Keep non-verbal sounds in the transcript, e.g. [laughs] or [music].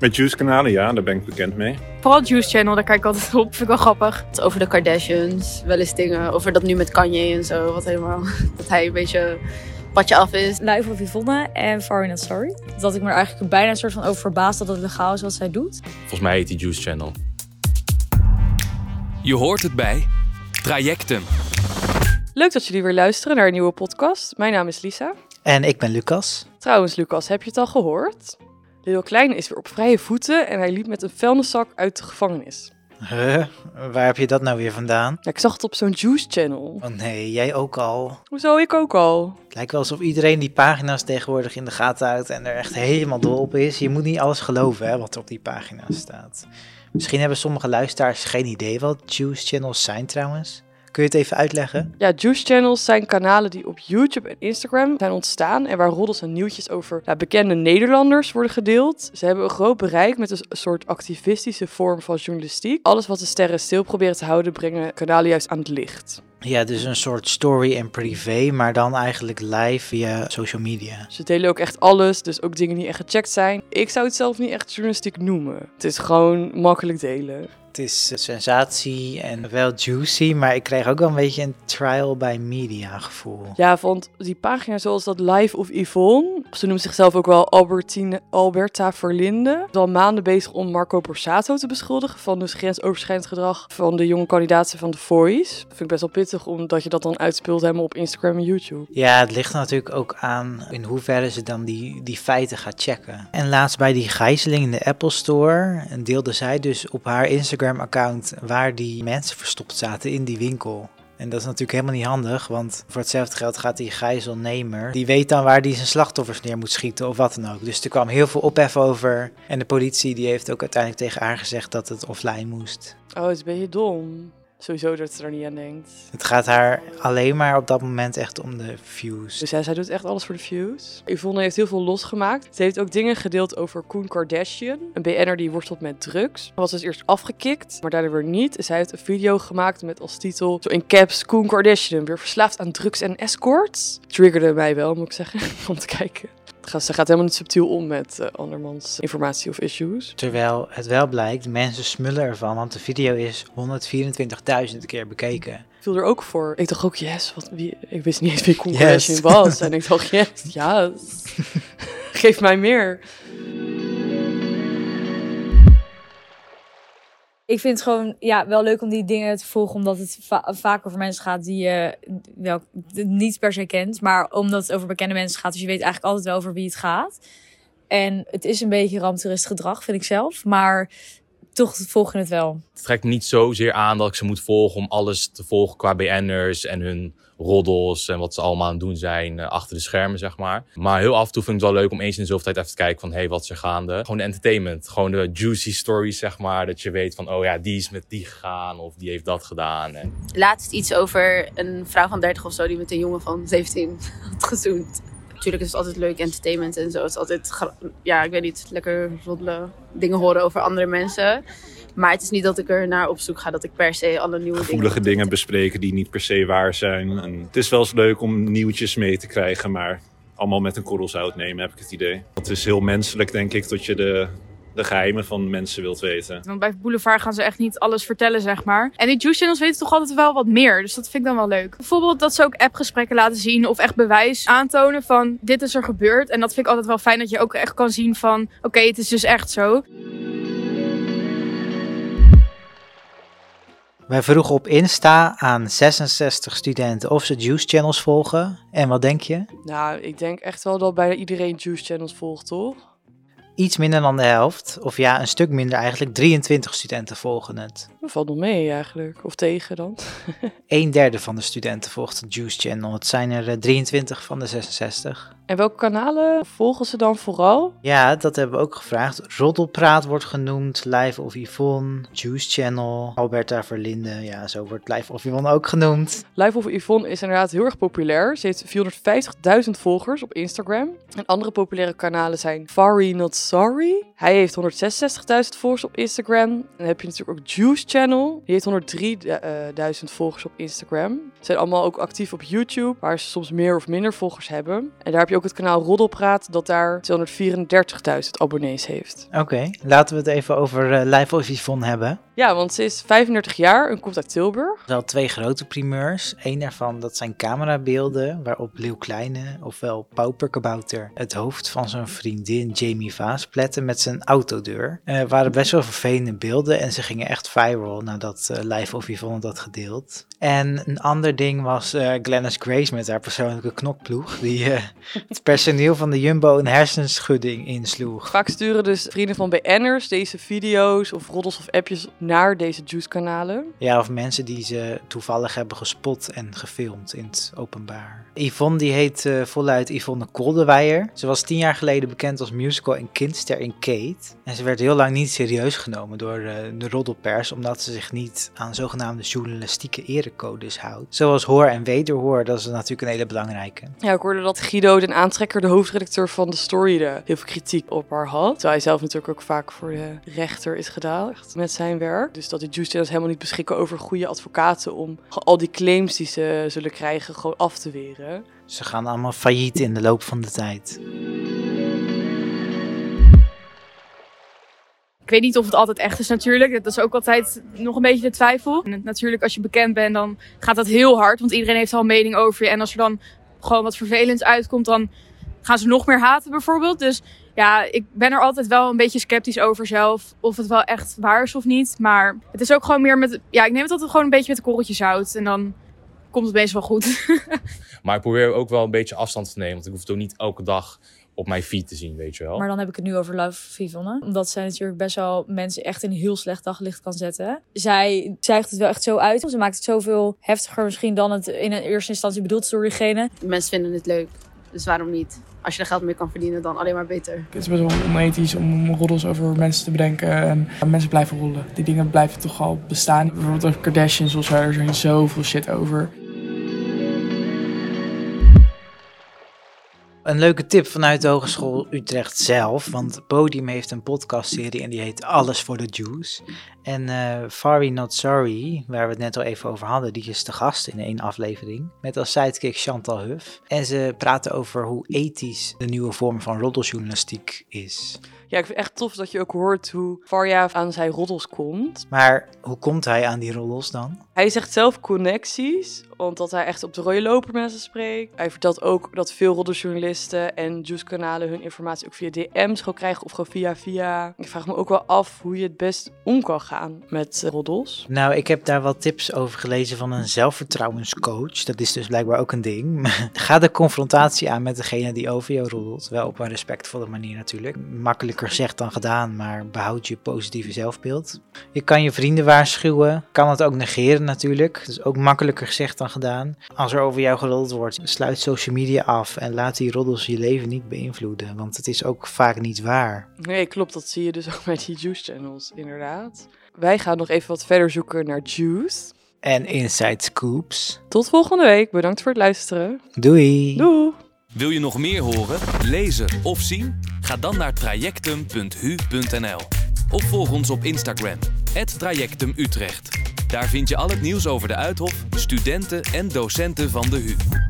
Met Juice-kanalen, ja, daar ben ik bekend mee. Vooral Juice Channel, daar kijk ik altijd [laughs] op. Vind ik wel grappig. Over de Kardashians, wel eens dingen. Over dat nu met Kanye en zo. Wat helemaal, [laughs] dat hij een beetje padje af is. Live of Yvonne en Far in Story. Dat ik me er eigenlijk bijna een soort van over verbaasd dat het legaal is wat zij doet. Volgens mij heet die Juice Channel. Je hoort het bij Trajecten. Leuk dat jullie weer luisteren naar een nieuwe podcast. Mijn naam is Lisa. En ik ben Lucas. Trouwens, Lucas, heb je het al gehoord? Lil Kleine is weer op vrije voeten en hij liep met een vuilniszak uit de gevangenis. Huh? Waar heb je dat nou weer vandaan? Ja, ik zag het op zo'n Juice Channel. Oh nee, jij ook al. Hoezo? Ik ook al. Het lijkt wel alsof iedereen die pagina's tegenwoordig in de gaten houdt en er echt helemaal dol op is. Je moet niet alles geloven hè, wat er op die pagina's staat. Misschien hebben sommige luisteraars geen idee wat Juice Channels zijn trouwens. Kun je het even uitleggen? Ja, Juice Channels zijn kanalen die op YouTube en Instagram zijn ontstaan en waar roddels en nieuwtjes over bekende Nederlanders worden gedeeld. Ze hebben een groot bereik met een soort activistische vorm van journalistiek. Alles wat de sterren stil proberen te houden, brengen kanalen juist aan het licht. Ja, dus een soort story en privé, maar dan eigenlijk live via social media. Ze delen ook echt alles, dus ook dingen die echt gecheckt zijn. Ik zou het zelf niet echt journalistiek noemen. Het is gewoon makkelijk delen. Het is sensatie en wel juicy, maar ik kreeg ook wel een beetje een trial by media gevoel. Ja, want die pagina zoals dat Live of Yvonne, ze noemt zichzelf ook wel Albertine, Alberta Verlinde, is al maanden bezig om Marco Borsato te beschuldigen van dus grensoverschrijdend gedrag van de jonge kandidaten van The Voice. Dat vind ik best wel pittig, omdat je dat dan uitspeelt helemaal op Instagram en YouTube. Ja, het ligt natuurlijk ook aan in hoeverre ze dan die, die feiten gaat checken. En laatst bij die gijzeling in de Apple Store deelde zij dus op haar Instagram-account waar die mensen verstopt zaten in die winkel. En dat is natuurlijk helemaal niet handig, want voor hetzelfde geld gaat die gijzelnemer, die weet dan waar hij zijn slachtoffers neer moet schieten of wat dan ook. Dus er kwam heel veel ophef over en de politie die heeft ook uiteindelijk tegen haar gezegd dat het offline moest. Oh, het is een beetje dom. Sowieso dat ze er niet aan denkt. Het gaat haar alleen maar op dat moment echt om de views. Dus ja, zij doet echt alles voor de views. Yvonne heeft heel veel losgemaakt. Ze heeft ook dingen gedeeld over Koen Kardashian. Een BN'er die worstelt met drugs. Was dus eerst afgekikt, maar daardoor weer niet. Zij heeft een video gemaakt met als titel, zo in caps, Koen Kardashian weer verslaafd aan drugs en escorts. Triggerde mij wel, moet ik zeggen, [laughs] om te kijken. Ze gaat helemaal niet subtiel om met uh, andermans informatie of issues. Terwijl het wel blijkt, mensen smullen ervan, want de video is 124.000 keer bekeken. Ik viel er ook voor. Ik dacht ook, yes, wat, wie, ik wist niet eens wie Koen yes. was. En ik dacht, yes, ja, [laughs] geef mij meer. Ik vind het gewoon ja, wel leuk om die dingen te volgen, omdat het vaak over mensen gaat die je wel niet per se kent, maar omdat het over bekende mensen gaat. Dus je weet eigenlijk altijd wel over wie het gaat. En het is een beetje ramptoerist gedrag, vind ik zelf. Maar toch volg je het wel. Het trekt niet zozeer aan dat ik ze moet volgen om alles te volgen qua BN'ers en hun roddels en wat ze allemaal aan het doen zijn uh, achter de schermen, zeg maar. Maar heel af en toe vind ik het wel leuk om eens in de zoveel tijd even te kijken van, hé, hey, wat is er gaande? Gewoon de entertainment, gewoon de juicy stories, zeg maar. Dat je weet van, oh ja, die is met die gegaan of die heeft dat gedaan. En... Laatst iets over een vrouw van 30 of zo die met een jongen van 17 [laughs] had gezoend. Natuurlijk is het altijd leuk entertainment en zo. Het is altijd, ja, ik weet niet, lekker roddelen, dingen horen over andere mensen. Maar het is niet dat ik er naar op zoek ga dat ik per se alle nieuwe Gevoelige dingen, bespreken die niet per se waar zijn. En het is wel eens leuk om nieuwtjes mee te krijgen, maar allemaal met een korrel zout nemen, heb ik het idee. Het is heel menselijk, denk ik, dat je de, de geheimen van mensen wilt weten. Want bij Boulevard gaan ze echt niet alles vertellen, zeg maar. En die Juice Channels weten toch altijd wel wat meer. Dus dat vind ik dan wel leuk. Bijvoorbeeld dat ze ook appgesprekken laten zien of echt bewijs aantonen van dit is er gebeurd. En dat vind ik altijd wel fijn dat je ook echt kan zien van oké, het is dus echt zo. Wij vroegen op Insta aan 66 studenten of ze Juice Channels volgen. En wat denk je? Nou, ik denk echt wel dat bijna iedereen Juice Channels volgt, toch? Iets minder dan de helft, of ja, een stuk minder eigenlijk. 23 studenten volgen het. Dat valt nog mee eigenlijk, of tegen dan. [laughs] een derde van de studenten volgt de Juice Channel. Het zijn er 23 van de 66. En welke kanalen volgen ze dan vooral? Ja, dat hebben we ook gevraagd. Roddelpraat wordt genoemd, Live of Yvonne, Juice Channel, Alberta Verlinde. Ja, zo wordt Live of Yvonne ook genoemd. Live of Yvonne is inderdaad heel erg populair. Ze heeft 450.000 volgers op Instagram. En andere populaire kanalen zijn Fari Not Sorry. Hij heeft 166.000 volgers op Instagram. En dan heb je natuurlijk ook Juice Channel. Die heeft 103.000 volgers op Instagram. Ze zijn allemaal ook actief op YouTube, waar ze soms meer of minder volgers hebben. En daar heb je ook het kanaal Roddelpraat, dat daar 234.000 abonnees heeft. Oké, laten we het even over uh, Live Yvonne hebben. Ja, want ze is 35 jaar en komt uit Tilburg. Wel twee grote primeurs. Eén daarvan, dat zijn camerabeelden waarop Leeuw Kleine, ofwel Pauperkabouter, het hoofd van zijn vriendin Jamie Vaas pletten met zijn autodeur. Er waren best wel vervelende beelden en ze gingen echt viral nadat uh, Live of Yvonne dat gedeeld. En een ander ding was uh, Glennis Grace met haar persoonlijke knokploeg, die uh, [laughs] het personeel van de Jumbo een hersenschudding insloeg. Vaak sturen dus vrienden van BN'ers deze video's of roddels of appjes naar deze Juice-kanalen. Ja, of mensen die ze toevallig hebben gespot en gefilmd in het openbaar. Yvonne die heet uh, voluit Yvonne Koldewijer. Ze was tien jaar geleden bekend als musical en kindster in Kate. En ze werd heel lang niet serieus genomen door uh, de roddelpers, omdat ze zich niet aan zogenaamde journalistieke erecodes houdt. Zoals hoor en wederhoor, dat is natuurlijk een hele belangrijke. Ja, ik hoorde dat Guido den Aantrekker, de hoofdredacteur van de Story, de heel veel kritiek op haar had. Terwijl hij zelf natuurlijk ook vaak voor de rechter is gedaagd met zijn werk. Dus dat juice channels helemaal niet beschikken over goede advocaten om al die claims die ze zullen krijgen gewoon af te weren. Ze gaan allemaal failliet in de loop van de tijd. Ik weet niet of het altijd echt is natuurlijk. Dat is ook altijd nog een beetje de twijfel. En natuurlijk als je bekend bent dan gaat dat heel hard. Want iedereen heeft al een mening over je. En als er dan gewoon wat vervelends uitkomt dan gaan ze nog meer haten bijvoorbeeld. Dus ja, ik ben er altijd wel een beetje sceptisch over zelf. Of het wel echt waar is of niet. Maar het is ook gewoon meer met... Ja, ik neem het altijd gewoon een beetje met een korreltje zout. En dan komt het meestal wel goed. [laughs] maar ik probeer ook wel een beetje afstand te nemen. Want ik hoef het ook niet elke dag op mijn feed te zien, weet je wel. Maar dan heb ik het nu over Love Yvonne. Omdat zij natuurlijk best wel mensen echt in een heel slecht daglicht kan zetten. Zij zuigt het wel echt zo uit. Ze maakt het zoveel heftiger misschien dan het in een eerste instantie bedoeld is door diegene. Mensen vinden het leuk. Dus waarom niet? Als je er geld mee kan verdienen, dan alleen maar beter. Het is best wel onethisch om roddels over mensen te bedenken. En mensen blijven rollen. Die dingen blijven toch al bestaan. Bijvoorbeeld over Kardashians of zo. Er zijn zoveel shit over. Een leuke tip vanuit de Hogeschool Utrecht zelf. Want Podium heeft een podcastserie en die heet Alles voor de Juice. En uh, Fari Not Sorry, waar we het net al even over hadden, die is de gast in één aflevering. Met als sidekick Chantal Huff. En ze praten over hoe ethisch de nieuwe vorm van roddeljournalistiek is. Ja, ik vind het echt tof dat je ook hoort hoe Farja aan zijn roddels komt. Maar hoe komt hij aan die roddels dan? Hij zegt zelf connecties, omdat hij echt op de rode loper mensen spreekt. Hij vertelt ook dat veel roddeljournalisten en juice-kanalen hun informatie ook via DM's gewoon krijgen of gewoon via via. Ik vraag me ook wel af hoe je het best om kan gaan met roddels. Nou, ik heb daar wat tips over gelezen van een zelfvertrouwenscoach. Dat is dus blijkbaar ook een ding. [laughs] Ga de confrontatie aan met degene die over jou roddelt. Wel op een respectvolle manier natuurlijk. Makkelijker gezegd dan gedaan, maar behoud je positieve zelfbeeld. Je kan je vrienden waarschuwen. Kan het ook negeren natuurlijk. Dat is ook makkelijker gezegd dan gedaan. Als er over jou geroddeld wordt, sluit social media af en laat die roddels je leven niet beïnvloeden. Want het is ook vaak niet waar. Nee, klopt. Dat zie je dus [laughs] ook met die juice channels, inderdaad. Wij gaan nog even wat verder zoeken naar juice. En inside scoops. Tot volgende week. Bedankt voor het luisteren. Doei. Doei. Wil je nog meer horen, lezen of zien? Ga dan naar trajectum.hu.nl of volg ons op Instagram, trajectumutrecht. Daar vind je al het nieuws over de Uithof, studenten en docenten van de HU.